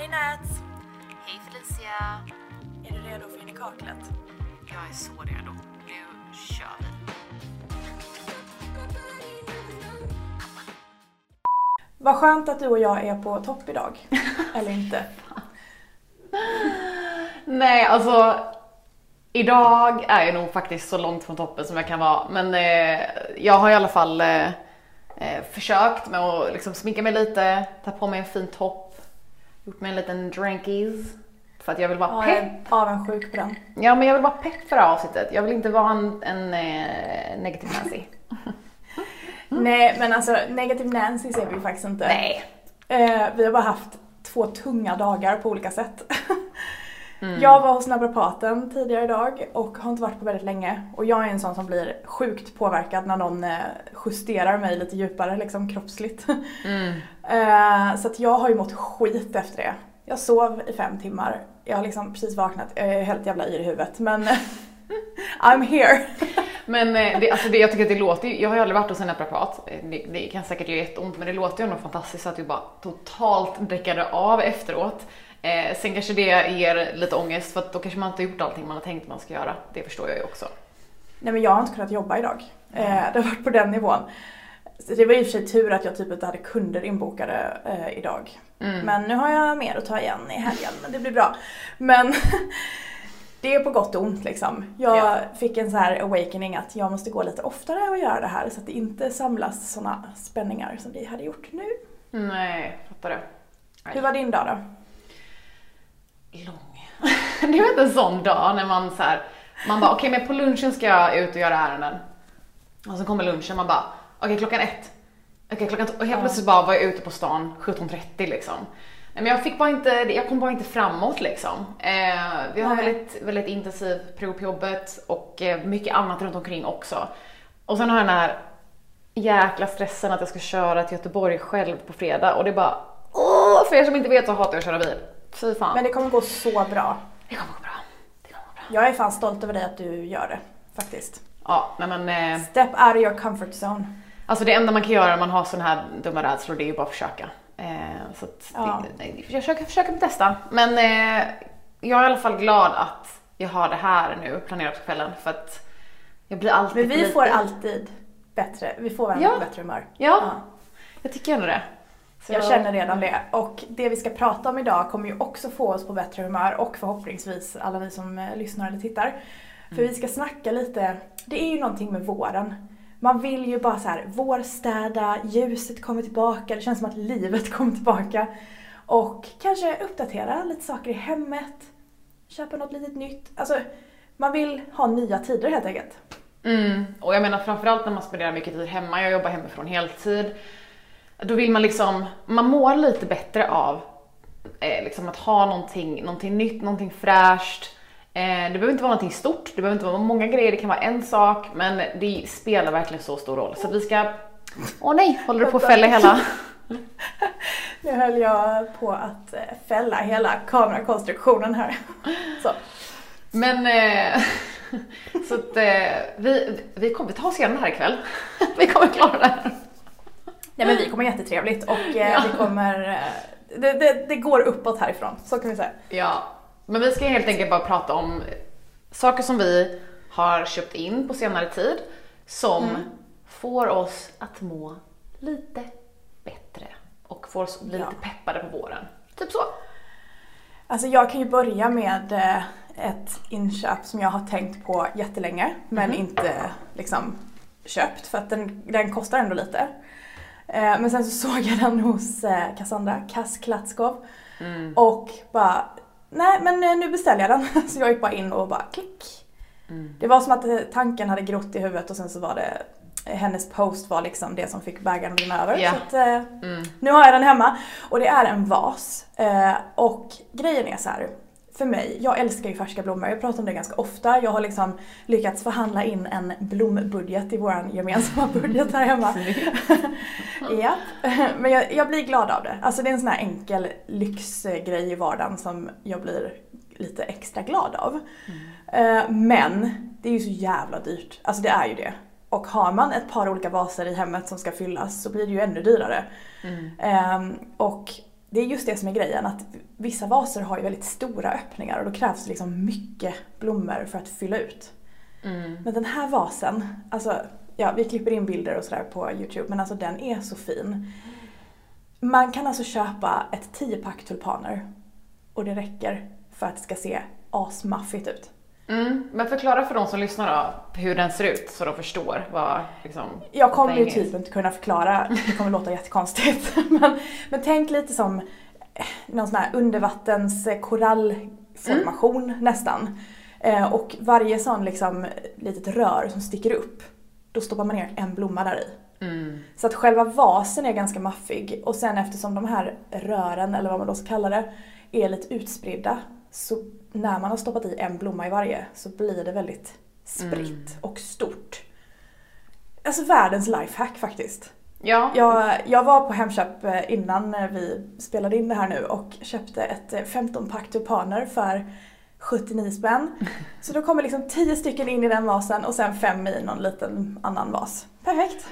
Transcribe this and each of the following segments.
Hej Nats! Hej Felicia! Är du redo för in i kaklet? Jag är så redo. Nu kör vi. Vad skönt att du och jag är på topp idag. Eller inte? Nej, alltså idag är jag nog faktiskt så långt från toppen som jag kan vara. Men eh, jag har i alla fall eh, eh, försökt med att liksom sminka mig lite, ta på mig en fin topp, gjort mig en liten drinkies. För att jag vill vara Ja, jag pepp. är avundsjuk på den. Ja, men jag vill vara pepp för det här avsnittet. Jag vill inte vara en, en eh, negativ Nancy. Nej, men alltså negativ Nancy ser vi faktiskt inte. Nej. Eh, vi har bara haft två tunga dagar på olika sätt. Mm. Jag var hos naprapaten tidigare idag och har inte varit på väldigt länge. Och jag är en sån som blir sjukt påverkad när någon eh, justerar mig lite djupare, liksom kroppsligt. Mm. Eh, så att jag har ju mått skit efter det. Jag sov i fem timmar. Jag har liksom precis vaknat. Jag är helt jävla yr i huvudet men I'm here. Men eh, det, alltså det, jag tycker att det låter jag har ju aldrig varit hos en naprapat, det, det kan säkert göra jätteont men det låter ju ändå fantastiskt att du bara totalt däckade av efteråt. Eh, sen kanske det ger lite ångest för att då kanske man inte har gjort allting man har tänkt man ska göra. Det förstår jag ju också. Nej men jag har inte kunnat jobba idag. Eh, det har varit på den nivån. Så det var i och för sig tur att jag typ inte hade kunder inbokade eh, idag. Mm. Men nu har jag mer att ta igen i helgen, men det blir bra. Men det är på gott och ont liksom. Jag Ja. fick en så här awakening att jag måste gå lite oftare och göra det här så att det inte samlas såna spänningar som det hade gjort nu. Nej, fattar det. Hur var din dag då? Lång. det är inte en sån dag när man så här, man bara okej men på lunchen ska jag ut och göra ärenden. Och så kommer lunchen man bara okej klockan ett. Okej klockan t- och helt plötsligt bara var jag ute på stan 17.30 liksom. Men jag fick bara inte, jag kom bara inte framåt liksom. Eh, vi har väldigt, väldigt intensiv period på jobbet och eh, mycket annat runt omkring också. Och sen har jag den här jäkla stressen att jag ska köra till Göteborg själv på fredag och det är bara åh, för er som inte vet så hatar jag att köra bil. Fy fan. Men det kommer gå så bra. Det kommer gå bra. Det kommer gå bra. Jag är fan stolt över dig att du gör det. Faktiskt. Ja, nej men eh, Step out of your comfort zone. alltså det enda man kan göra när man har sådana här dumma rädslor det är ju bara att försöka. Eh, så att Ja. det, jag försöker, försöker testa. Men eh, jag är i alla fall glad att jag har det här nu planerat på kvällen för att jag blir alltid Men vi får alltid bättre, vi får varandra Ja. bättre humör. Ja, jag tycker ändå det. Så Jag känner redan det. Och det vi ska prata om idag kommer ju också få oss på bättre humör och förhoppningsvis alla ni som eh, lyssnar eller tittar. För vi ska snacka lite, det är ju någonting med våren. Man vill ju bara så här, vårstäda, ljuset kommer tillbaka, det känns som att livet kommer tillbaka. Och kanske uppdatera lite saker i hemmet, köpa något litet nytt. Alltså, man vill ha nya tider helt enkelt. Mm. Och jag menar framförallt när man spenderar mycket tid hemma, jag jobbar hemifrån heltid. Då vill man liksom, man mår lite bättre av eh, liksom att ha någonting, någonting nytt, någonting fräscht. Eh, det behöver inte vara någonting stort, det behöver inte vara många grejer, det kan vara en sak, men det spelar verkligen så stor roll. Så att vi ska, åh nej, håller du på att fälla hela? Nu höll jag på att eh, fälla hela kamerakonstruktionen här. Så. Men, eh, så att eh, vi, vi kommer ta oss igenom det här ikväll. vi kommer klara det här. Nej men vi kommer jättetrevligt och eh, vi kommer... Eh, det, det, det går uppåt härifrån, så kan vi säga. Ja, men vi ska helt enkelt bara prata om saker som vi har köpt in på senare tid som får oss att må lite bättre och får oss att bli Ja. lite peppade på våren. Typ så. Alltså jag kan ju börja med eh, ett inköp som jag har tänkt på jättelänge men inte liksom köpt för att den, den kostar ändå lite. Eh, men sen så såg jag den hos eh, Cassandra Kass Klatskov Mm. och bara nej men eh, nu beställer jag den. Så jag gick bara in och bara klick. Mm. Det var som att tanken hade grott i huvudet och sen så var det hennes post var liksom det som fick bägaren att rinna över. Ja. Så att, eh, Mm. nu har jag den hemma och det är en vas. Eh, och grejen är så här. För mig, jag älskar ju färska blommor. Jag pratar om det ganska ofta. Jag har liksom lyckats förhandla in en blombudget i vår gemensamma budget här hemma. ja. Men jag, jag blir glad av det. Alltså det är en sån här enkel lyxgrej i vardagen som jag blir lite extra glad av. Eh, Men det är ju så jävla dyrt. Alltså det är ju det. Och har man ett par olika vaser i hemmet som ska fyllas så blir det ju ännu dyrare. Mm. Ehm, och det är just det som är grejen att vissa vaser har ju väldigt stora öppningar och då krävs det liksom mycket blommor för att fylla ut. Mm. Men den här vasen, alltså ja vi klipper in bilder och sådär på Youtube men alltså den är så fin. Man kan alltså köpa ett 10-pack tulpaner och det räcker för att det ska se asmaffigt ut. Mm. Men förklara för de som lyssnar då hur den ser ut så de förstår vad liksom... Jag kommer ju typ inte kunna förklara, det kommer låta jättekonstigt. Men, men tänk lite som eh, någon sån här undervattens eh, korallformation nästan. Eh, och varje sån liksom litet rör som sticker upp, då stoppar man ner en blomma där i. Mm. Så att själva vasen är ganska maffig och sen eftersom de här rören, eller vad man då ska kalla det, är lite utspridda så när man har stoppat i en blomma i varje så blir det väldigt spritt och stort. Alltså världens lifehack faktiskt. Ja. Jag, jag var på Hemköp eh, innan vi spelade in det här nu och köpte ett eh, 15-pack tulpaner för 79 spänn. Så då kommer liksom 10 stycken in i den vasen och sen fem i någon liten annan vas. Perfekt!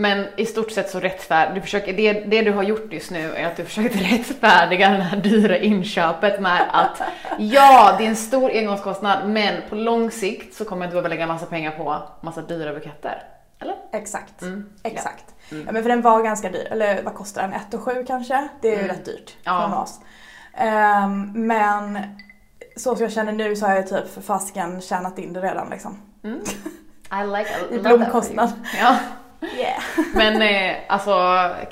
Men i stort sett så rättfärd, du försöker, det, det du har gjort just nu är att du försöker rättfärdiga det här dyra inköpet med att ja, det är en stor engångskostnad men på lång sikt så kommer inte behöva lägga massa pengar på massa dyra buketter. Eller? Exakt. Mm. Exakt. Mm. Ja, men för den var ganska dyr, eller vad kostar den? 1 7 kanske? Det är ju Mm. rätt dyrt Ja. en vas. Ehm, men så som jag känner nu så har jag typ för fasken tjänat in det redan liksom. Mm. I like I I blomkostnad. Ja. Yeah. Men eh, alltså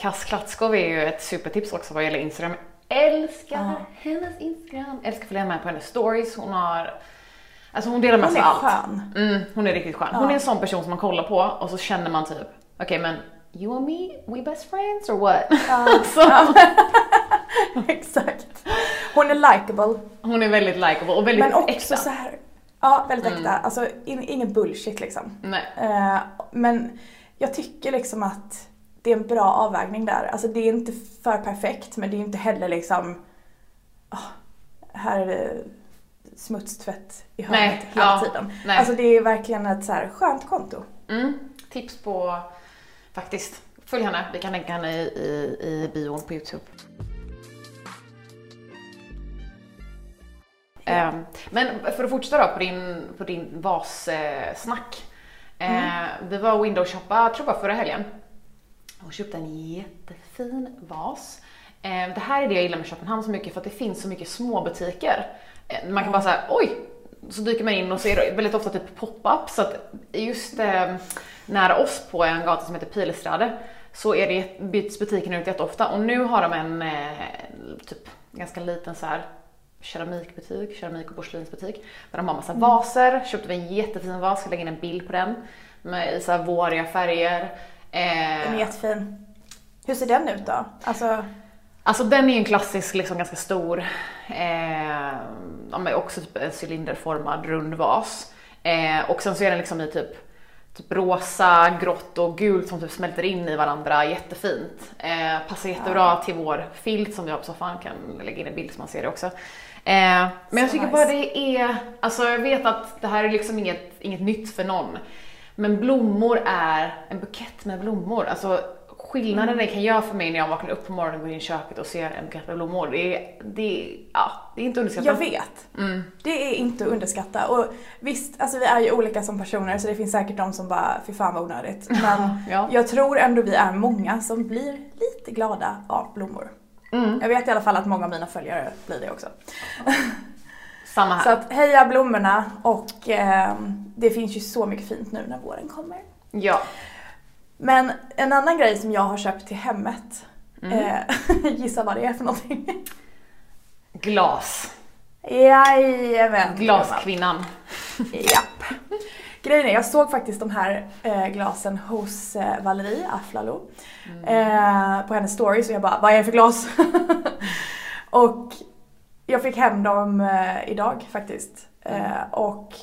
Cass Klatskov är ju ett supertips också vad gäller Instagram. Älskar Ja. hennes Instagram. Älskar att följa med på hennes stories. Hon har, alltså hon delar med Hon sig av allt. skön. Mm, hon är riktigt skön. Hon Ja. är en sån person som man kollar på och så känner man typ, okej men you and me, we best friends or what? Ja. så, Exakt. Hon är likable hon är väldigt likable och väldigt men också äkta. så här. Ja, väldigt Mm. äkta. Alltså in, ingen bullshit liksom. Nej. Eh, men jag tycker liksom att det är en bra avvägning där. Alltså det är inte för perfekt men det är inte heller liksom ah, här är det smutstvätt i hörnet Nej, hela ja, tiden. nej. Alltså det är verkligen ett så här skönt konto. Mm, tips på, faktiskt, följ henne. Vi kan länka henne i, i, i bion på Youtube. Ehm, men för att fortsätta då på din, på din vassnack. Eh, vi var och window-shoppa, jag tror bara förra helgen. Och köpte en jättefin vas. Eh, det här är det jag gillar med Köpenhamn så mycket för att det finns så mycket småbutiker. Eh, man kan bara säga oj, så dyker man in och det väldigt ofta typ pop-up. Så att just eh, nära oss på en gata som heter Pilestrade så är det, byts butiken ut jätteofta och nu har de en eh, typ ganska liten så här keramikbutik, keramik och porslinsbutik. Där de har massa vaser, köpte vi en jättefin vas, ska lägga in en bild på den. Med i så här våriga färger. Eh, Den är jättefin. Hur ser den ut då? Alltså, Alltså den är ju en klassisk, liksom ganska stor, eh, ja, också typ en cylinderformad rund vas. Eh, och sen så är den liksom i typ, typ rosa, grått och gult som typ smälter in i varandra jättefint. Eh, passar jättebra till vår filt som vi har på soffan, kan lägga in en bild så man ser det också. Eh, men jag Så tycker nice. bara det är, alltså jag vet att det här är liksom inget, inget nytt för någon. Men blommor är, en bukett med blommor, alltså skillnaden det kan göra för mig när jag vaknar upp på morgonen, går in i köket och ser en bukett med blommor, det är, det är, ja, det är inte underskattat. jag vet. Mm. Det är inte att underskatta. Och visst, alltså vi är ju olika som personer så det finns säkert de som bara, fy fan vad onödigt. Men Ja. jag tror ändå vi är många som blir lite glada av blommor. Mm. Jag vet i alla fall att många av mina följare blir det också. Samma här. Så att heja blommorna och eh, det finns ju så mycket fint nu när våren kommer. Ja. Men en annan grej som jag har köpt till hemmet, Mm. eh, gissa vad det är för någonting? Glas. Jajamän! Glaskvinnan. Japp. Grejen är, jag såg faktiskt de här eh, glasen hos eh, Valerie Aflalo eh, på hennes story så jag bara, vad är det för glas? och jag fick hem dem eh, idag faktiskt. Eh, och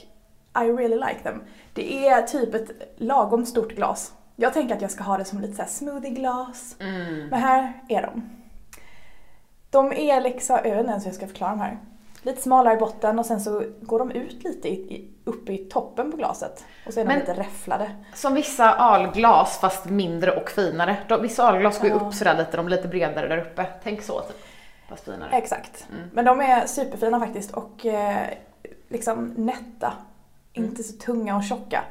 I really like them. Det är typ ett lagom stort glas. Jag tänker att jag ska ha det som lite så här smoothieglas. Mm. Men här är de. De är liksom, jag vet inte ens hur jag ska förklara de här. Lite smalare i botten och sen så går de ut lite i, uppe i toppen på glaset. Och så är de Men- lite räfflade. Som vissa alglas fast mindre och finare. De, vissa alglas går ju Ja. upp sådär lite, de är lite bredare där uppe. Tänk så typ. Fast finare. Exakt. Mm. Men de är superfina faktiskt och eh, liksom nätta. Mm. Inte så tunga och tjocka.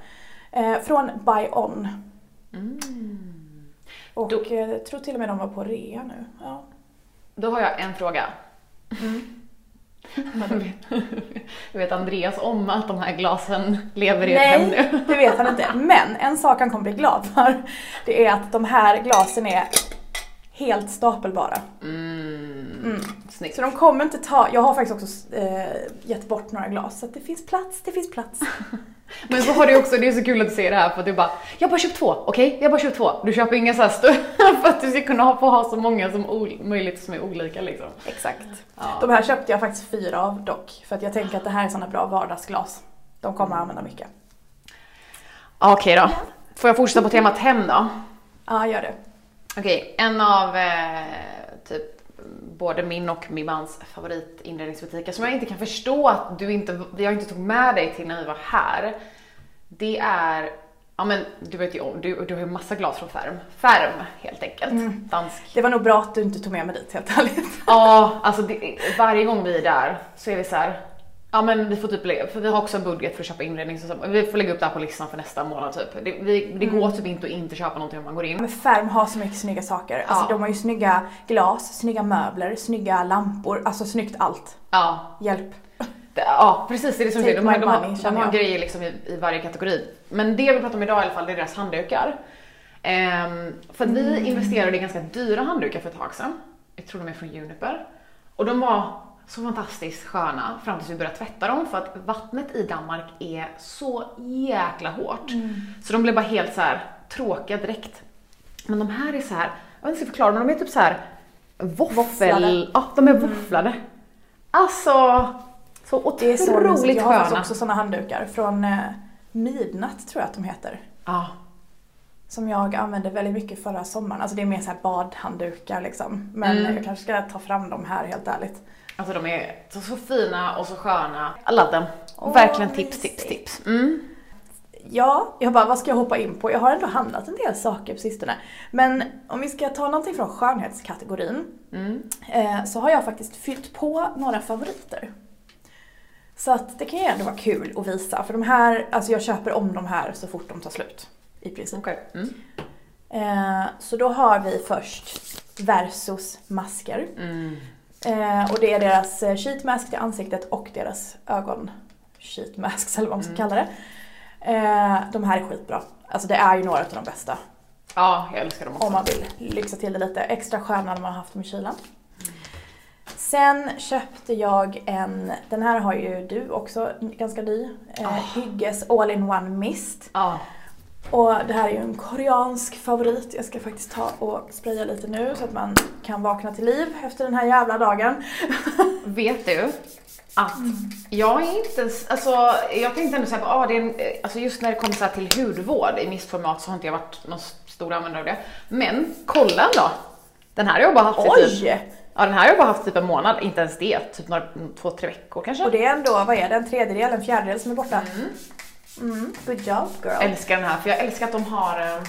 Eh, från Buy On. Mm. Och Då- eh, jag tror till och med de var på rea nu. Ja. Då har jag en fråga. Jag vet Andreas om att de här glasen lever i ett hem Nej, nu. det vet han inte. Men en sak han kommer bli glad för, det är att de här glasen är helt stapelbara. Mm. Mm. Snyggt. Så de kommer inte ta, jag har faktiskt också eh, gett bort några glas så det finns plats, det finns plats. Men så har du också, det är så kul att du säger det här för att du bara, jag har bara köpt två, okej? Jag har bara köpt två. Du köper inga så här större för att du ska kunna ha, få ha så många som möjligt som är olika liksom. Exakt. Ja. De här köpte jag faktiskt fyra av dock, för att jag tänker att det här är sådana bra vardagsglas. De kommer att använda mycket. Okej då. Får jag fortsätta på temat hem då? Ja, gör det. Okej, en av eh, typ både min och min mans favoritinredningsbutiker som jag inte kan förstå att du inte, jag inte tog med dig till när vi var här. Det är, ja men du vet ju om, du, du har ju massa glas från Färm. Färm helt enkelt. Dansk. Det var nog bra att du inte tog med mig dit helt ärligt. Ja, alltså det, varje gång vi är där så är vi så här. Ja men vi får typ lägga, för vi har också en budget för att köpa inredning så vi får lägga upp det här på listan för nästa månad typ. Det, vi, det går typ inte att inte köpa någonting om man går in. Men Färm har så mycket snygga saker. Alltså Ja. de har ju snygga glas, snygga möbler, snygga lampor, alltså snyggt allt. Ja, Hjälp. Det, ja precis, det är det som Take är. De, de, har- money, de har grejer liksom i, i varje kategori. Men det jag vill prata om idag i alla fall, det är deras handdukar. Ehm, för att vi Mm. investerade i ganska dyra handdukar för ett tag sedan. Jag tror de är från Juniper. Och de var så fantastiskt sköna fram tills vi började tvätta dem för att vattnet i Danmark är så jäkla hårt. Mm. Så de blev bara helt så här tråkiga direkt. Men de här är så här, jag vet inte hur jag ska förklara, men de är typ så här våffel... Ja, de är våfflade. Alltså, så Det är så otroligt mysigt. Jag har sköna. också sådana handdukar från eh, Midnatt tror jag att de heter. Ja, Som jag använde väldigt mycket förra sommaren. Alltså det är mer så här badhanddukar liksom. Men Mm. jag kanske ska ta fram dem här helt ärligt. Alltså de är så, så fina och så sköna. I love them. Åh, Verkligen tips, tips, tips. Mm. Ja, jag bara vad ska jag hoppa in på? Jag har ändå handlat en del saker på sistone. Men om vi ska ta någonting från skönhetskategorin. Mm. Eh, så har jag faktiskt fyllt på några favoriter. Så att det kan ju ändå vara kul att visa. För de här, alltså jag köper om de här så fort de tar slut. I princip. Okej. Mm. Eh, så då har vi först Versus masker. Mm. Eh, och det är deras eh, sheet mask till ansiktet och deras ögon sheet masks eller vad man ska kalla det. Eh, de här är skitbra. Alltså det är ju några av de bästa. Ja, jag älskar dem också. Om man vill lyxa till det lite. Extra sköna när man har haft dem i kylan. Sen köpte jag en, den här har ju du också, ganska ny. Eh, Hygges All-in-One Mist. Ja. Och det här är ju en koreansk favorit. Jag ska faktiskt ta och spraya lite nu så att man kan vakna till liv efter den här jävla dagen. Vet du att jag är inte, alltså jag tänkte ändå såhär, ah, det är en, eh, alltså just när det kommer så till hudvård i mistformat så har inte jag varit någon stor användare av det. Men kolla då! Den här har jag bara haft i typ, Oj! ja den här har jag bara haft typ en månad, inte ens det, typ några, två, tre veckor kanske. Och det är ändå, vad är det, en tredjedel, en fjärdedel som är borta. Mm. Good job girl. älskar den här för jag älskar att de har, eh,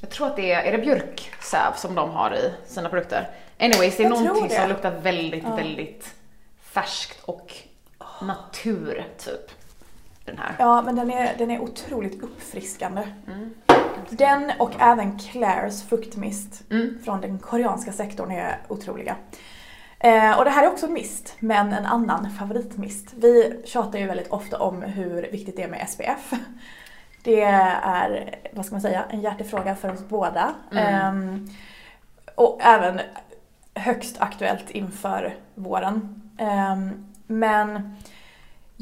jag tror att det är, är det björksäv som de har i sina produkter? Anyways, det är Jag någonting det. som luktar väldigt, väldigt färskt och natur typ. Den här. Ja, men den är, den är otroligt uppfriskande. Den och även Clairs fuktmist Mm. från den koreanska sektorn är otroliga. Eh, och det här är också en mist, men en annan favoritmist. Vi tjatar ju väldigt ofta om hur viktigt det är med SPF. Det är, vad ska man säga, en hjärtefråga för oss båda. Ehm, och även högst aktuellt inför våren. Ehm, men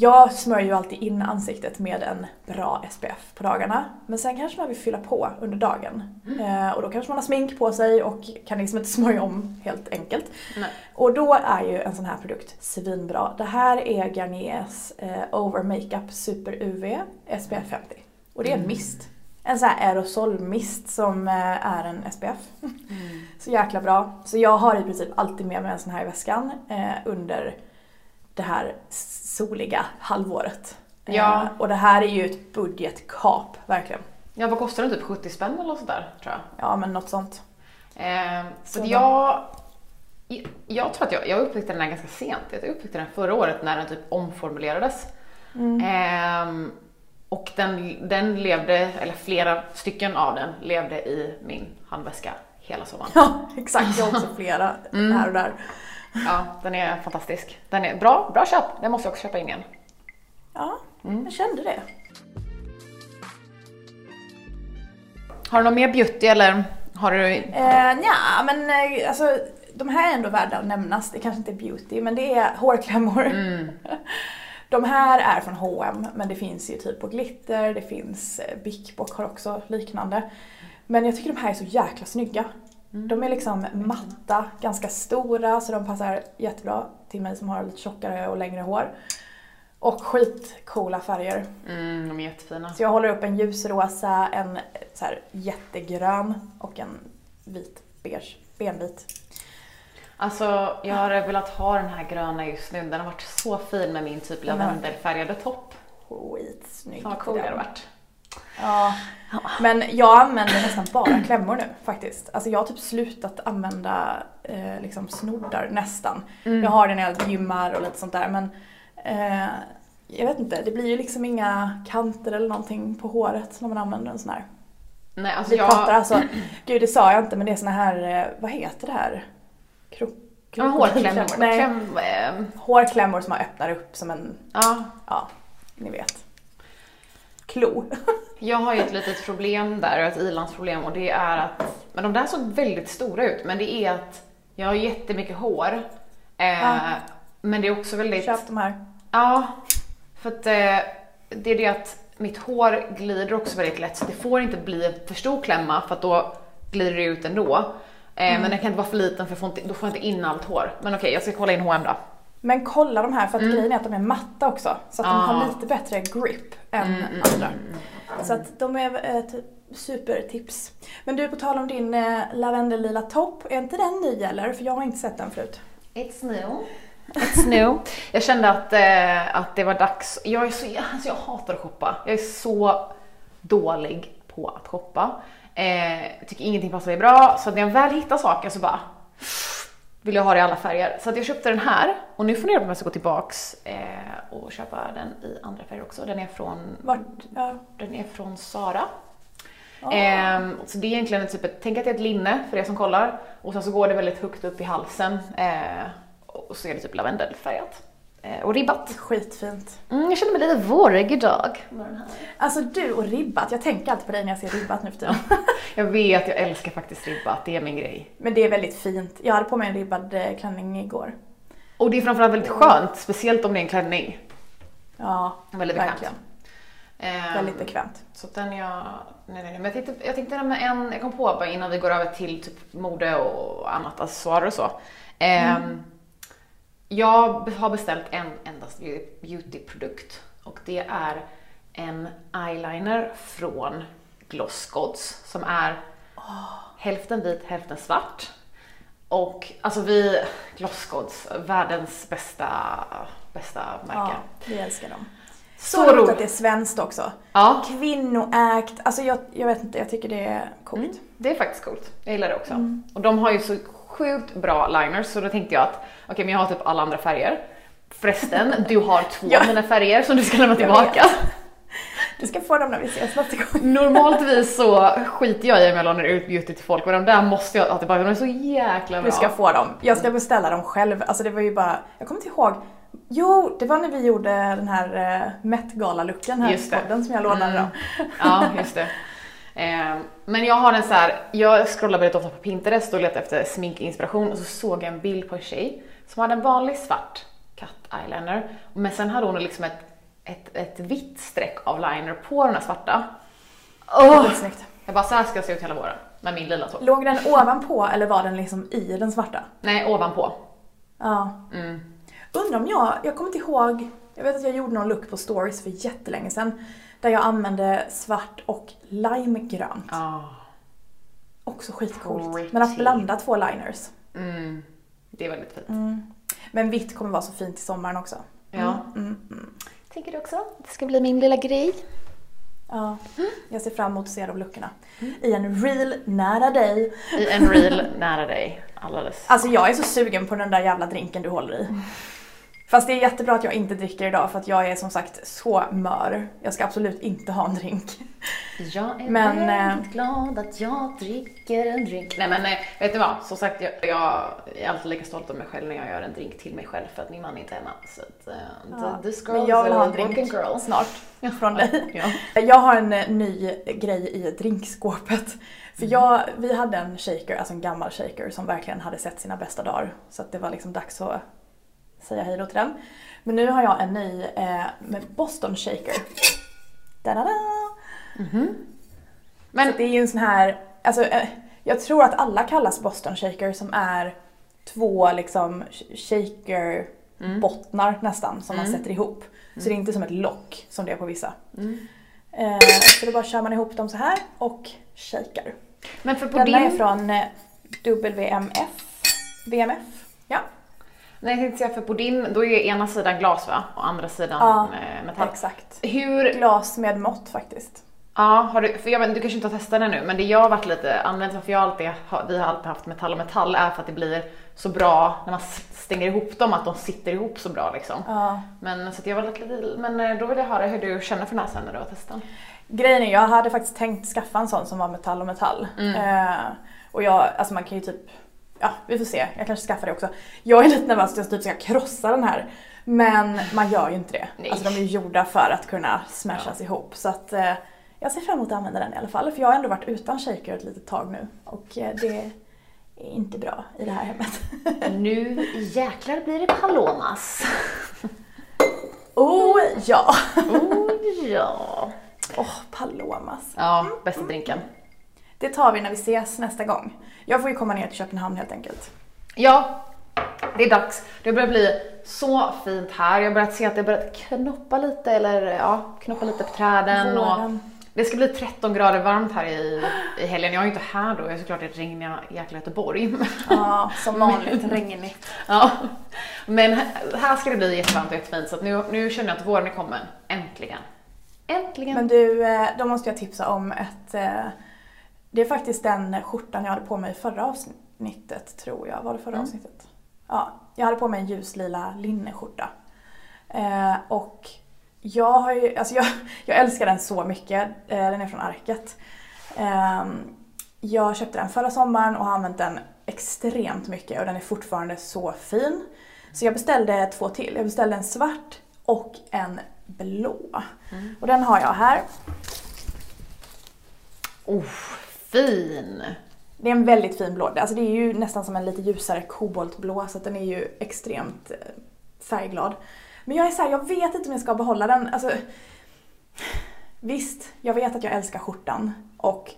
jag smörjer ju alltid in ansiktet med en bra SPF på dagarna. Men sen kanske man vill fylla på under dagen. Eh, och då kanske man har smink på sig och kan liksom inte smörja om helt enkelt. Nej. Och då är ju en sån här produkt svinbra. Det här är Garniers eh, Over Makeup Super UV SPF 50. Och det är en mist. En sån här aerosolmist som eh, är en SPF. Så jäkla bra. Så jag har i princip alltid med mig en sån här i väskan eh, under det här soliga halvåret. Ja. Eh, och det här är ju ett budgetkap, verkligen. Ja, vad kostar den? Typ 70 spänn eller något sådär tror jag. Ja, men något sånt. Eh, så jag, jag tror att jag, jag upptäckte den här ganska sent. Jag upptäckte den förra året när den typ omformulerades. Ehm, och den, den levde, eller flera stycken av den levde i min handväska hela sommaren. Ja, exakt. Jag har också flera Mm. här och där. Ja, den är fantastisk. Den är bra, bra köp. Den måste jag också köpa in igen. Ja, Mm. jag kände det. Har du någon mer beauty eller har du? Eh, ja, men eh, alltså de här är ändå värda att nämnas. Det kanske inte är beauty, men det är hårklämmor. Mm. De här är från H&M men det finns ju typ på Glitter, det finns eh, Bic Bock har också liknande. Men jag tycker de här är så jäkla snygga. Mm. De är liksom matta, ganska stora så de passar jättebra till mig som har lite tjockare och längre hår. Och skitcoola färger. Mm, de är jättefina. Så jag håller upp en ljusrosa, en så här jättegrön och en vit beige, benvit. Alltså, jag har velat ha den här gröna just nu. Den har varit så fin med min typ Den lavendelfärgade topp. Skitsnygg. Fan vad cool det hade varit. Ja, men jag använder nästan bara klämmor nu faktiskt. Alltså jag har typ slutat använda eh, liksom snoddar nästan. Mm. Jag har det när jag gymmar och lite sånt där men eh, jag vet inte, det blir ju liksom inga kanter eller någonting på håret när man använder en sån här. Nej, alltså Vi jag... pratar alltså, gud det sa jag inte men det är såna här, eh, vad heter det här? Krok, Ja, hårklämmor. Nej, Kläm, eh, hårklämmor som man öppnar upp som en, ja. ja, ni vet. Klo. Jag har ju ett litet problem där, ett ilandsproblem och det är att, men de där såg väldigt stora ut, men det är att jag har jättemycket hår. Eh, Ja. Men det är också väldigt... Köp de här. Ja, för att eh, det är det att mitt hår glider också väldigt lätt så det får inte bli för stor klämma för att då glider det ut ändå. Eh, Mm. Men den kan inte vara för liten för får inte, då får jag inte in allt hår. Men okej, jag ska kolla in H&M då. Men kolla de här för att grejen är att de är matta också. Så att de Mm. Ah. Mm, har lite bättre grip än andra. Så att de är eh, typ supertips. Men du, på tal om din eh, lavendellila topp, är inte den ny eller? För jag har inte sett den förut. It's new. It's new. Jag kände att, eh, att det var dags. Jag är så, alltså jag hatar att shoppa. Jag är så dålig på att shoppa. Eh, tycker ingenting passar mig bra, så när jag väl hittar saker så bara vill jag ha det i alla färger. Så jag köpte den här och nu funderar jag på om jag ska gå tillbaks eh, och köpa den i andra färger också. Den är från, Vart? Ja. den är från Sara. Ah. Ehm, så det är egentligen typ ett, tänk att det är ett linne för er som kollar och sen så går det väldigt högt upp i halsen eh, och så är det typ lavendelfärgat. Eh, och ribbat. Skitfint. Mm, jag känner mig lite vårig idag. Alltså du och ribbat, jag tänker alltid på dig när jag ser ribbat nu för tiden. Jag vet, jag älskar faktiskt ribbat, det är min grej. Men det är väldigt fint. Jag hade på mig en ribbad eh, klänning igår. Och det är framförallt väldigt skönt, speciellt om det är en klänning. Ja, Väldigt bekvämt. verkligen. Ehm, Väldigt bekvämt. Så den jag, nej, nej, nej. Men jag tänkte, jag tänkte med en, jag kom på bara innan vi går över till typ mode och annat accessoarer och så. Ehm, Jag har beställt en endast beautyprodukt och det är en eyeliner från Glossgods som är hälften vit, hälften svart. Och alltså vi, Glossgods, världens bästa, bästa märke. Ja, vi älskar dem. Så Så roligt att det är svenskt också. Ja, Kvinnoägt, alltså jag, jag vet inte, jag tycker det är coolt. Mm, det är faktiskt coolt. Jag gillar det också. Och de har ju så sjukt bra liners så då tänkte jag att okej men jag har typ alla andra färger. Förresten, du har två Ja. av mina färger som du ska lämna tillbaka. Du ska få dem när vi ses nästa gång. Normaltvis så skiter jag i om jag lånar ut beauty till folk men de där måste jag ha tillbaka, de är så jäkla bra. Du ska få dem. Jag ska beställa dem själv. Alltså det var ju bara, jag kommer inte ihåg. Jo, det var när vi gjorde den här uh, Met-gala-looken här i podden som jag lånade dem. Ja, just det. Ehm, Men jag har en så här, jag scrollar väldigt ofta på Pinterest och letar efter sminkinspiration och så såg jag en bild på en tjej som hade en vanlig svart cut eyeliner men sen hade hon liksom ett, ett, ett vitt streck av liner på den här svarta. Åh! Skitsnyggt. Jag bara, så här ska jag se ut hela våren med min lila topp. Låg den ovanpå eller var den liksom i den svarta? Nej, ovanpå. Ja. Mm. Undrar om jag, jag kommer inte ihåg, jag vet att jag gjorde någon look på stories för jättelänge sedan. Där jag använde svart och limegrönt. Ah. Också skitcoolt. Pretty. Men att blanda två liners. Mm. Det är väldigt fint. Men Men vitt kommer vara så fint i sommaren också. Ja. Mm, mm. Tänker du också? Det ska bli min lilla grej. Ja, jag ser fram emot att se de luckorna. I en reel nära dig. I en reel nära dig. Alldeles. Alltså jag är så sugen på den där jävla drinken du håller i. Fast det är jättebra att jag inte dricker idag för att jag är som sagt så mör. Jag ska absolut inte ha en drink. Jag är Men, väldigt eh, glad att jag dricker en drink. Nej men eh, vet du vad? Som sagt, jag, jag är alltid lika stolt över mig själv när jag gör en drink till mig själv för att min man inte är hemma. Så att, eh, Ja, this girl Men jag vill ha en drink girl. snart från dig. Ja. Jag har en eh, ny grej i drinkskåpet. För jag, vi hade en shaker, alltså en gammal shaker som verkligen hade sett sina bästa dagar. Så att det var liksom dags att säga hej då till den. Men nu har jag en ny eh, med Boston shaker. Da-da-da! Men Så det är ju en sån här, alltså eh, jag tror att alla kallas Boston shaker som är två liksom shaker bottnar nästan som man sätter ihop. Så det är inte som ett lock som det är på vissa. Eh, så då bara kör man ihop dem så här och shakar. Men för på Denna är din... från eh, WMF. VMF? Nej jag tänkte säga för på din, då är ju ena sidan glas va? Och andra sidan Ja, eh, metall. exakt. Hur, Glas med mått faktiskt. ja har du, för jag vet, du kanske inte har testat den nu men det jag har varit lite till varför jag alltid, vi har alltid haft metall och metall är för att det blir så bra när man stänger ihop dem att de sitter ihop så bra liksom. Ja. Men så jag var lite, men eh, då vill jag höra hur du känner för den här sen när du har testat. Grejen är, jag hade faktiskt tänkt skaffa en sån som var metall och metall. Eh, och jag, alltså man kan ju typ, ja vi får se, jag kanske skaffar det också. Jag är lite nervös att jag typ ska krossa den här. Men man gör ju inte det. Nej. Alltså de är ju gjorda för att kunna smashas ihop. Så att eh, jag ser fram emot att använda den i alla fall. För jag har ändå varit utan shaker ett litet tag nu. Och eh, det är inte bra i det här hemmet. Nu jäklar blir det palomas. oh ja! Oh ja. Åh, Palomas. Ja, bästa drinken. Det tar vi när vi ses nästa gång. Jag får ju komma ner till Köpenhamn helt enkelt. Ja, det är dags. Det börjar bli så fint här. Jag har börjat se att det börjat knoppa lite, eller ja, knoppa lite på träden. Och det ska bli 13 grader varmt här i, i helgen. Jag är ju inte här då, jag är såklart i regniga jäkla Göteborg. Ja, som vanligt regnigt. ja. Men här- ska det bli jättevarmt och jättefint så nu, nu känner jag att våren är kommen. Äntligen. Äntligen. Men du, eh, då måste jag tipsa om ett... Det är faktiskt den skjortan jag hade på mig i förra avsnittet, tror jag. Var det förra Mm. avsnittet? Ja, jag hade på mig en ljuslila linneskjorta. Eh, och jag har ju, alltså jag, jag älskar den så mycket. Eh, den är från Arket. Eh, jag köpte den förra sommaren och har använt den extremt mycket och den är fortfarande så fin. Så jag beställde två till. Jag beställde en svart och en blå. Och den har jag här. Oh, fin. Det är en väldigt fin blå. Alltså det är ju nästan som en lite ljusare koboltblå så den är ju extremt eh, färgglad. Men jag är så här, jag vet inte om jag ska behålla den. Alltså, visst, jag vet att jag älskar skjortan och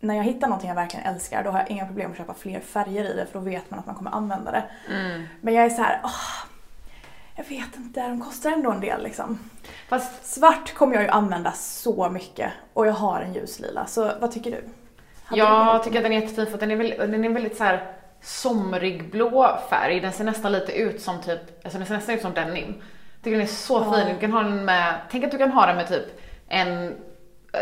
när jag hittar någonting jag verkligen älskar då har jag inga problem att köpa fler färger i det för då vet man att man kommer använda det. Mm. Men jag är så här, åh, jag vet inte, de kostar ändå en del liksom. Fast Svart kommer jag ju använda så mycket och jag har en ljuslila, så vad tycker du? Jag tycker att den är jättefin för den är, väl, den är väldigt så här somrig blå färg. Den ser nästan lite ut som typ, alltså den ser nästan ut som denim. Jag tycker den är så Ja. fin. Du kan ha den med, tänk att du kan ha den med typ en,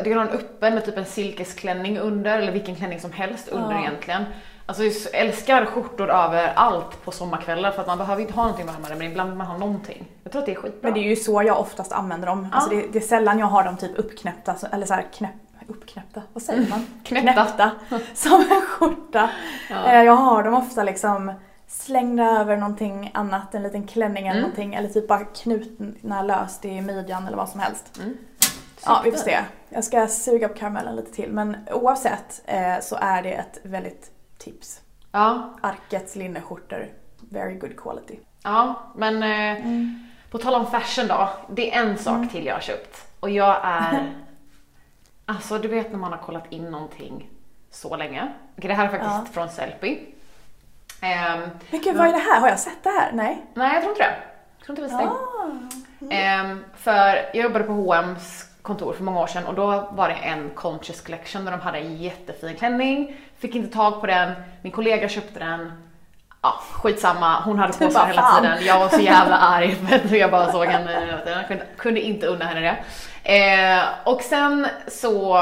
du kan ha den öppen med typ en silkesklänning under eller vilken klänning som helst under Ja. egentligen. Alltså jag älskar skjortor över allt på sommarkvällar för att man behöver inte ha någonting varmare men ibland vill man ha någonting. Jag tror att det är skitbra. Men det är ju så jag oftast använder dem. Alltså det, det är sällan jag har dem typ uppknäppta, eller så här knäpp, uppknäppta, vad säger man? Knäppta. som en skjorta. Ja. Eh, Jag har dem ofta liksom slängda över någonting annat, en liten klänning eller Mm. någonting. Eller typ bara knutna löst i midjan eller vad som helst. Mm. Ja, vi får se. Jag ska suga på karamellen lite till. Men oavsett eh, så är det ett väldigt tips. Ja, Arkets linneskjortor, very good quality. ja men eh, På tal om fashion då, det är en sak till jag har köpt. Och jag är... alltså du vet när man har kollat in någonting så länge. Okej, det här är faktiskt Ja. från Sellpy. Ehm, Men gud, vad är det här? Har jag sett det här? Nej? nej, jag tror inte det. Jag tror inte vi stängde. Ah. Ehm, för jag jobbade på H&M's kontor för många år sedan och då var det en Conscious Collection där de hade en jättefin klänning. Fick inte tag på den, min kollega köpte den. Ja, skitsamma, hon hade på sig hela tiden. Jag var så jävla arg för jag bara såg henne. Jag kunde, kunde inte unna henne det. Eh, och sen så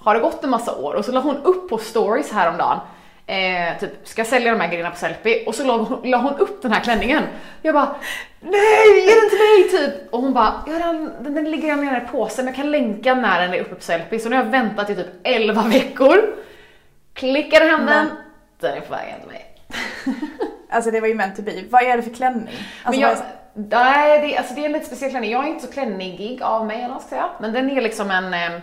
har det gått en massa år och så la hon upp på stories häromdagen Eh, typ, ska jag sälja de här grejerna på Sellpy? Och så la hon, la hon upp den här klänningen. Jag bara, nej ge den till mig typ! Och hon bara, ja den, den, den ligger redan nere i påsen men jag kan länka när den är uppe på Sellpy. Så nu har jag väntat i typ 11 veckor. Klickade hem den, den är på väg hem till mig. Alltså det var ju meant to be. Vad är det för klänning? Alltså, men jag, nej, det, alltså det är en lite speciell klänning. Jag är inte så klännigig av mig eller vad ska säga. Men den är liksom en, eh,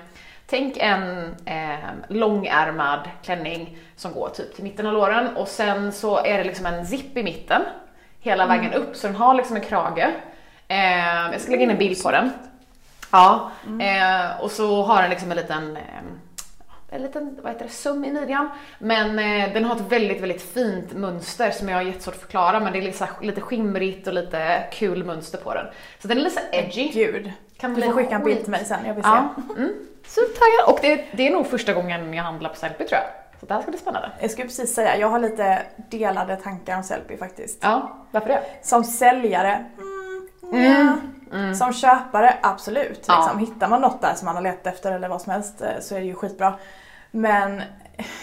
tänk en eh, långärmad klänning som går typ till mitten av låren och sen så är det liksom en zipp i mitten hela vägen upp så den har liksom en krage. Eh, jag ska lägga in en bild på den. Ja, eh, och så har den liksom en liten eh, en liten, vad heter det, söm i midjan. Men eh, den har ett väldigt, väldigt fint mönster som jag har jättesvårt att förklara men det är lite, lite skimrigt och lite kul mönster på den. Så den är lite edgy. Gud. Kan Du får skicka en bild till mig sen, jag vill se. Ja. Mm. Så taggad. Och det, det är nog första gången jag handlar på Sellpy tror jag. Så det här ska bli spännande. Jag skulle precis säga, jag har lite delade tankar om Sellpy faktiskt. Ja, varför det? Som säljare, mm, ja. Som köpare, absolut. Ja. Liksom. Hittar man något där som man har letat efter eller vad som helst eh, så är det ju skitbra. Men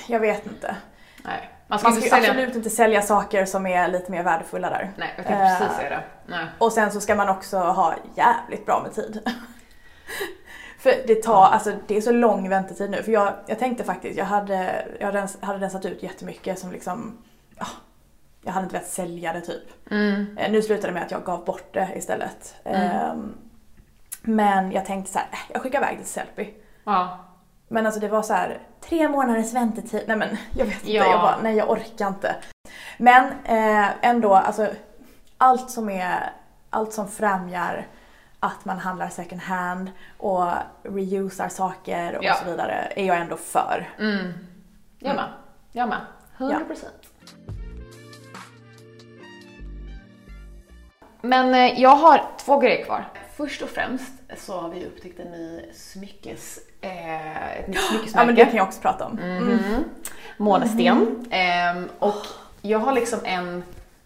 jag vet inte. Nej. Man ska Man inte ska sälja... absolut inte sälja saker som är lite mer värdefulla där. Nej, jag tänkte precis Eh, säga det. Nej. Och sen så ska man också ha jävligt bra med tid. För det tar, alltså det är så lång väntetid nu. För jag, jag tänkte faktiskt, jag hade, jag hade, rens- hade rensat ut jättemycket som liksom, ja, jag hade inte velat sälja det typ. Mm. Eh, Nu slutade det med att jag gav bort det istället. Ehm, Men jag tänkte så här, äh, jag skickar iväg det till Sellpy. Ja. Men alltså det var så här tre månaders väntetid. Nej men jag vet inte, Ja. jag bara, nej jag orkar inte. Men eh, ändå, alltså allt som är, allt som främjar att man handlar second hand och reusar saker och Ja. så vidare är jag ändå för. Mm. Jag med. Jag med. 100%. Men eh, jag har två grejer kvar. Först och främst så har vi upptäckt en ny smyckes, eh, ett nytt Ja smyckesmärke. men det kan jag också prata om. Mhm. Månesten. Ehm, och jag har liksom en,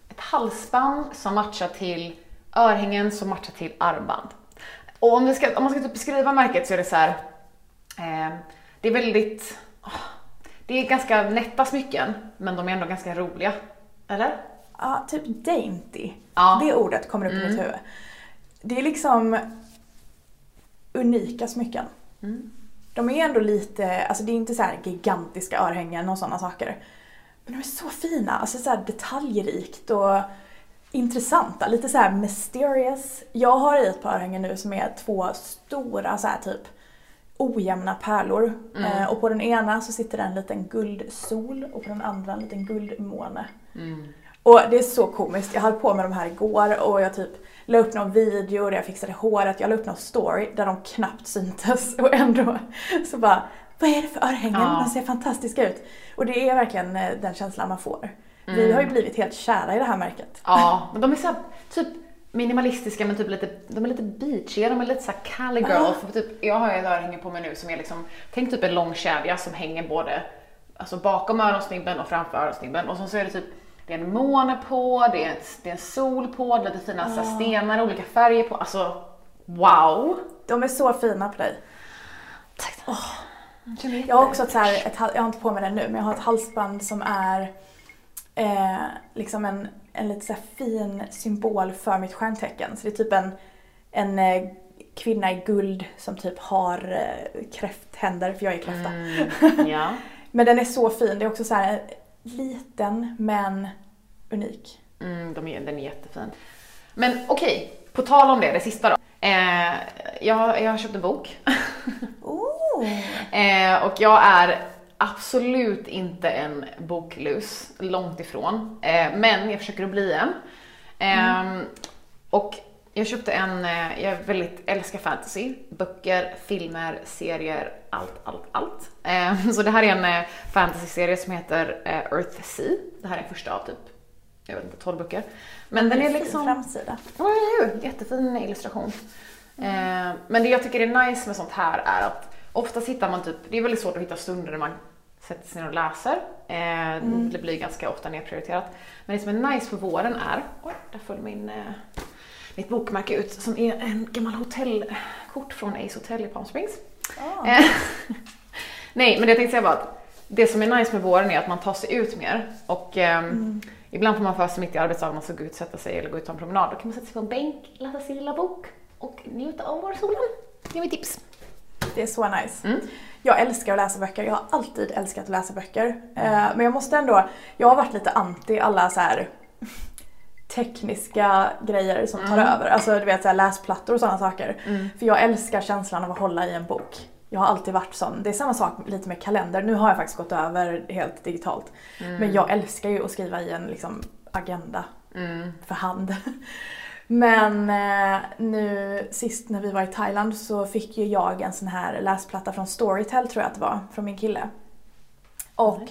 ett halsband som matchar till örhängen som matchar till armband. Och om, vi ska, om man ska typ beskriva märket så är det så här. ehm, det är väldigt, åh, det är ganska nätta smycken men de är ändå ganska roliga. Eller? Ja, typ dainty. Ja. Det ordet kommer upp i mitt huvud. Det är liksom unika smycken. De är ändå lite, alltså det är inte så här gigantiska örhängen och sådana saker. Men de är så fina, alltså så här detaljrikt och intressanta, lite så här mysterious. Jag har i ett par örhängen nu som är två stora så här typ ojämna pärlor. Eh, och på den ena så sitter det en liten guldsol och på den andra en liten guldmåne. Och det är så komiskt. Jag höll på med de här igår och jag typ la upp någon video där jag fixade håret. Jag la upp någon story där de knappt syntes och ändå så bara vad är det för örhängen? Ja. De ser fantastiska ut. Och det är verkligen eh, den känslan man får. Vi Mm. har ju blivit helt kära i det här märket. Ja, men de är så här, typ minimalistiska men typ lite, de är lite beachiga, de är lite såhär Cali girl. För typ, jag har ju ett örhänge på mig nu som är liksom, tänk typ en lång kedja som hänger både alltså bakom öronsnibben och framför öronsnibben och så är det typ det är en måne på, det är, ett, det är en sol på, det är lite fina så här stenar, olika färger på. Alltså wow! De är så fina på dig. Tack. Jag har också ett så här, ett, jag har inte på mig den nu, men jag har ett halsband som är eh, liksom en, en lite så fin symbol för mitt stjärntecken. Så det är typ en, en eh, kvinna i guld som typ har eh, kräfthänder, för jag är kräfta. Mm, ja. Men den är så fin, det är också så här liten men unik. Mm, de är, den är jättefin. Men okej, på tal om det, det sista då. Eh, jag, jag har köpt en bok. Oh. Eh, och jag är absolut inte en boklus, långt ifrån. Eh, men jag försöker att bli en. Eh, Och jag köpte en, eh, jag väldigt älskar fantasy. Böcker, filmer, serier, allt, allt, allt. Eh, så det här är en eh, fantasy-serie som heter eh, Earth Sea. Det här är första av typ, jag vet inte, 12 böcker. Men den är Fin liksom... framsida. Ja? Jättefin illustration. Eh, men det jag tycker är nice med sånt här är att oftast hittar man typ, det är väldigt svårt att hitta stunder där man sätter sig ner och läser. Eh, Det blir ganska ofta nedprioriterat. Men det som är nice för våren är, oj, där föll min, mitt bokmärke ut, som är en gammal hotellkort från Ace Hotel i Palm Springs. Ah. Eh, Nej, men det jag tänkte säga var att det som är nice med våren är att man tar sig ut mer och ehm, ibland får man för sig mitt i arbetsdagen att gå ut, sätta sig eller gå ut och ta en promenad. Då kan man sätta sig på en bänk, läsa sin lilla bok och njuta av vårsolen. Det är mitt tips. Det är så nice. Mm. Jag älskar att läsa böcker. Jag har alltid älskat att läsa böcker. Eh, Men jag måste ändå, jag har varit lite anti alla så här tekniska grejer som tar över. Alltså du vet så här läsplattor och sådana saker. För jag älskar känslan av att hålla i en bok. Jag har alltid varit sån. Det är samma sak lite med kalender. Nu har jag faktiskt gått över helt digitalt. Men jag älskar ju att skriva i en liksom, agenda för hand. Men eh, nu sist när vi var i Thailand så fick ju jag en sån här läsplatta från Storytel tror jag att det var, från min kille. Och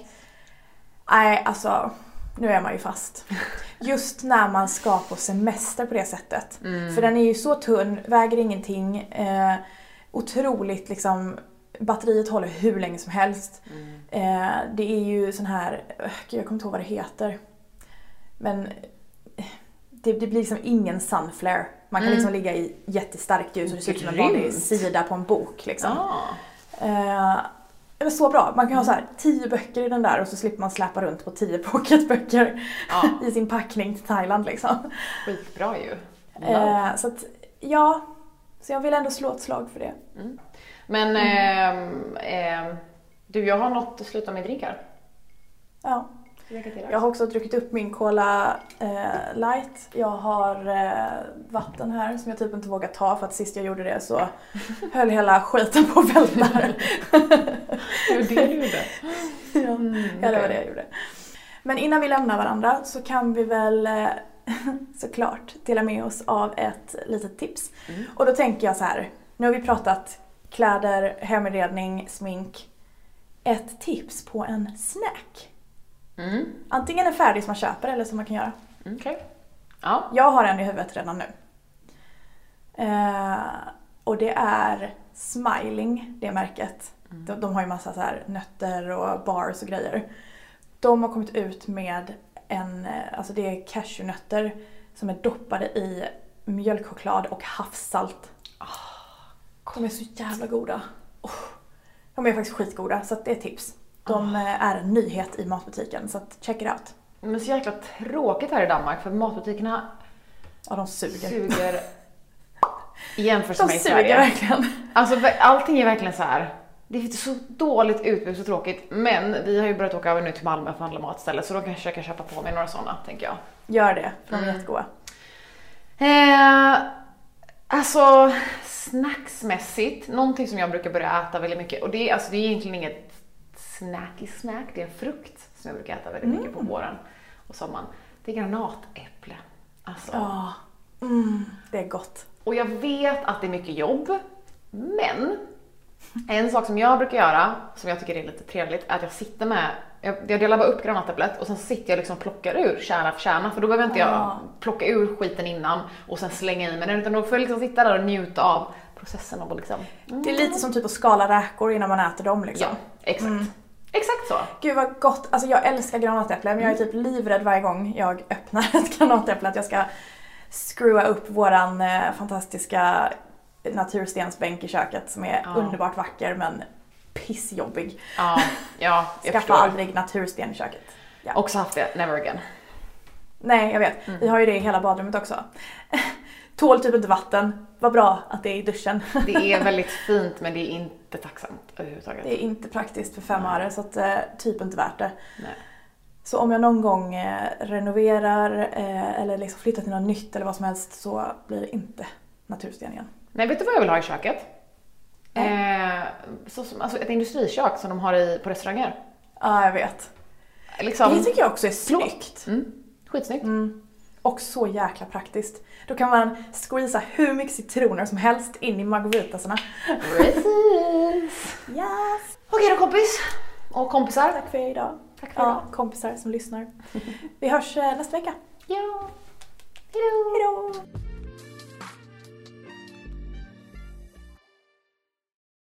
nej alltså, nu är man ju fast. Just när man ska på semester på det sättet. För den är ju så tunn, väger ingenting, eh, otroligt liksom Batteriet håller hur länge som helst. Eh, det är ju sån här, eh, gud jag kommer inte ihåg vad det heter. Men eh, det, det blir liksom ingen sunflare. Man kan liksom ligga i jättestarkt ljus och det ser ut som en vanlig sida på en bok. Liksom. Ah. Eh, var så bra. Man kan ha så här tio böcker i den där och så slipper man släpa runt på tio pocketböcker Ja. i sin packning till Thailand liksom. Skitbra ju. Eh, så att, ja. Så jag vill ändå slå ett slag för det. Men ehm, ehm, du, jag har något att sluta med drinkar. Ja. Jag har också druckit upp min Cola eh, light. Jag har eh, vatten här som jag typ inte vågar ta för att sist jag gjorde det så höll hela skiten på att välta. Det var det du gjorde. ja, ja, det var det jag gjorde. Men innan vi lämnar varandra så kan vi väl eh, såklart dela med oss av ett litet tips. Mm. Och då tänker jag så här, nu har vi pratat kläder, heminredning, smink. Ett tips på en snack. Mm. Antingen en färdig som man köper eller som man kan göra. Mm, Okej. Ja. Jag har en i huvudet redan nu. Eh, och det är Smiling, det märket. De, de har ju massa så här nötter och bars och grejer. De har kommit ut med en, eh, alltså det är cashewnötter som är doppade i mjölkchoklad och havssalt. De är så jävla goda. Oh. De är faktiskt skitgoda så det är tips. De eh, är en nyhet i matbutiken så att check it out. Men så jäkla tråkigt här i Danmark för matbutikerna Ja, de suger. suger i jämförelse De med i suger Sverige. verkligen. Alltså allting är verkligen så här. Det är så dåligt utbud, så tråkigt. Men vi har ju börjat åka över nu till Malmö för att handla mat istället så då kanske jag kan köpa på mig några sådana, tänker jag. Gör det, för de är Mm. jättegoda. Eh, alltså snacksmässigt, någonting som jag brukar börja äta väldigt mycket och det är, alltså, det är egentligen inget snacky snack, det är en frukt som jag brukar äta väldigt mycket på våren och sommaren. Det är granatäpple. Alltså. Ja, mm, det är gott. Och jag vet att det är mycket jobb, men en sak som jag brukar göra, som jag tycker är lite trevligt, är att jag sitter med, jag, jag delar bara upp granatäpplet och sen sitter jag liksom och plockar ur kärna för kärna, för då behöver inte jag plocka ur skiten innan och sen slänga i mig den, utan då får jag liksom sitta där och njuta av processen och liksom... Det är lite som typ att skala räkor innan man äter dem liksom. Ja, exakt. Exakt så. Gud vad gott, alltså jag älskar granatäpple men jag är typ livrädd varje gång jag öppnar ett granatäpple att jag ska screwa upp våran eh, fantastiska naturstensbänk i köket som är Ja. underbart vacker men pissjobbig. Ja, ja jag Skaffa förstår. aldrig natursten i köket. Ja. Också haft det, never again. Nej, jag vet. Mm. Vi har ju det i hela badrummet också. Tål typ inte vatten. Vad bra att det är i duschen. Det är väldigt fint men det är inte tacksamt överhuvudtaget. Det är inte praktiskt för fem öre så att, eh, typ inte värt det. Nej. Så om jag någon gång eh, renoverar eh, eller liksom flyttar till något nytt eller vad som helst så blir det inte natursten igen. Nej, vet du vad jag vill ha i köket? Eh, så som, alltså ett industrikök som de har i, på restauranger. Ja, jag vet. Liksom, Det tycker jag också är snyggt. mm, skitsnyggt. Mm. Och så jäkla praktiskt. Då kan man squeeza hur mycket citroner som helst in i margaritasarna. Precis. Yes! Okej då kompis. Och kompisar. Tack för idag. Tack för Ja, idag. kompisar som lyssnar. Vi hörs eh, nästa vecka. Ja. Hejdå. Hejdå!